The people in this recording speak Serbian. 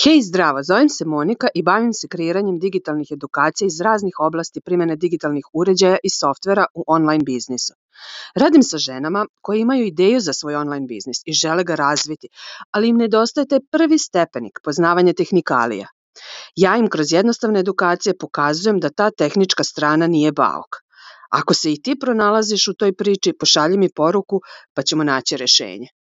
Hej zdravo, zovem se Monika i bavim se kreiranjem digitalnih edukacija iz raznih oblasti primene digitalnih uređaja i softvera u online biznisu. Radim sa ženama koje imaju ideju za svoj online biznis i žele ga razviti, ali im nedostaje taj prvi stepenik poznavanje tehnikalija. Ja im kroz jednostavne edukacije pokazujem da ta tehnička strana nije baok. Ako se i ti pronalaziš u toj priči, pošalji mi poruku pa ćemo naći rešenje.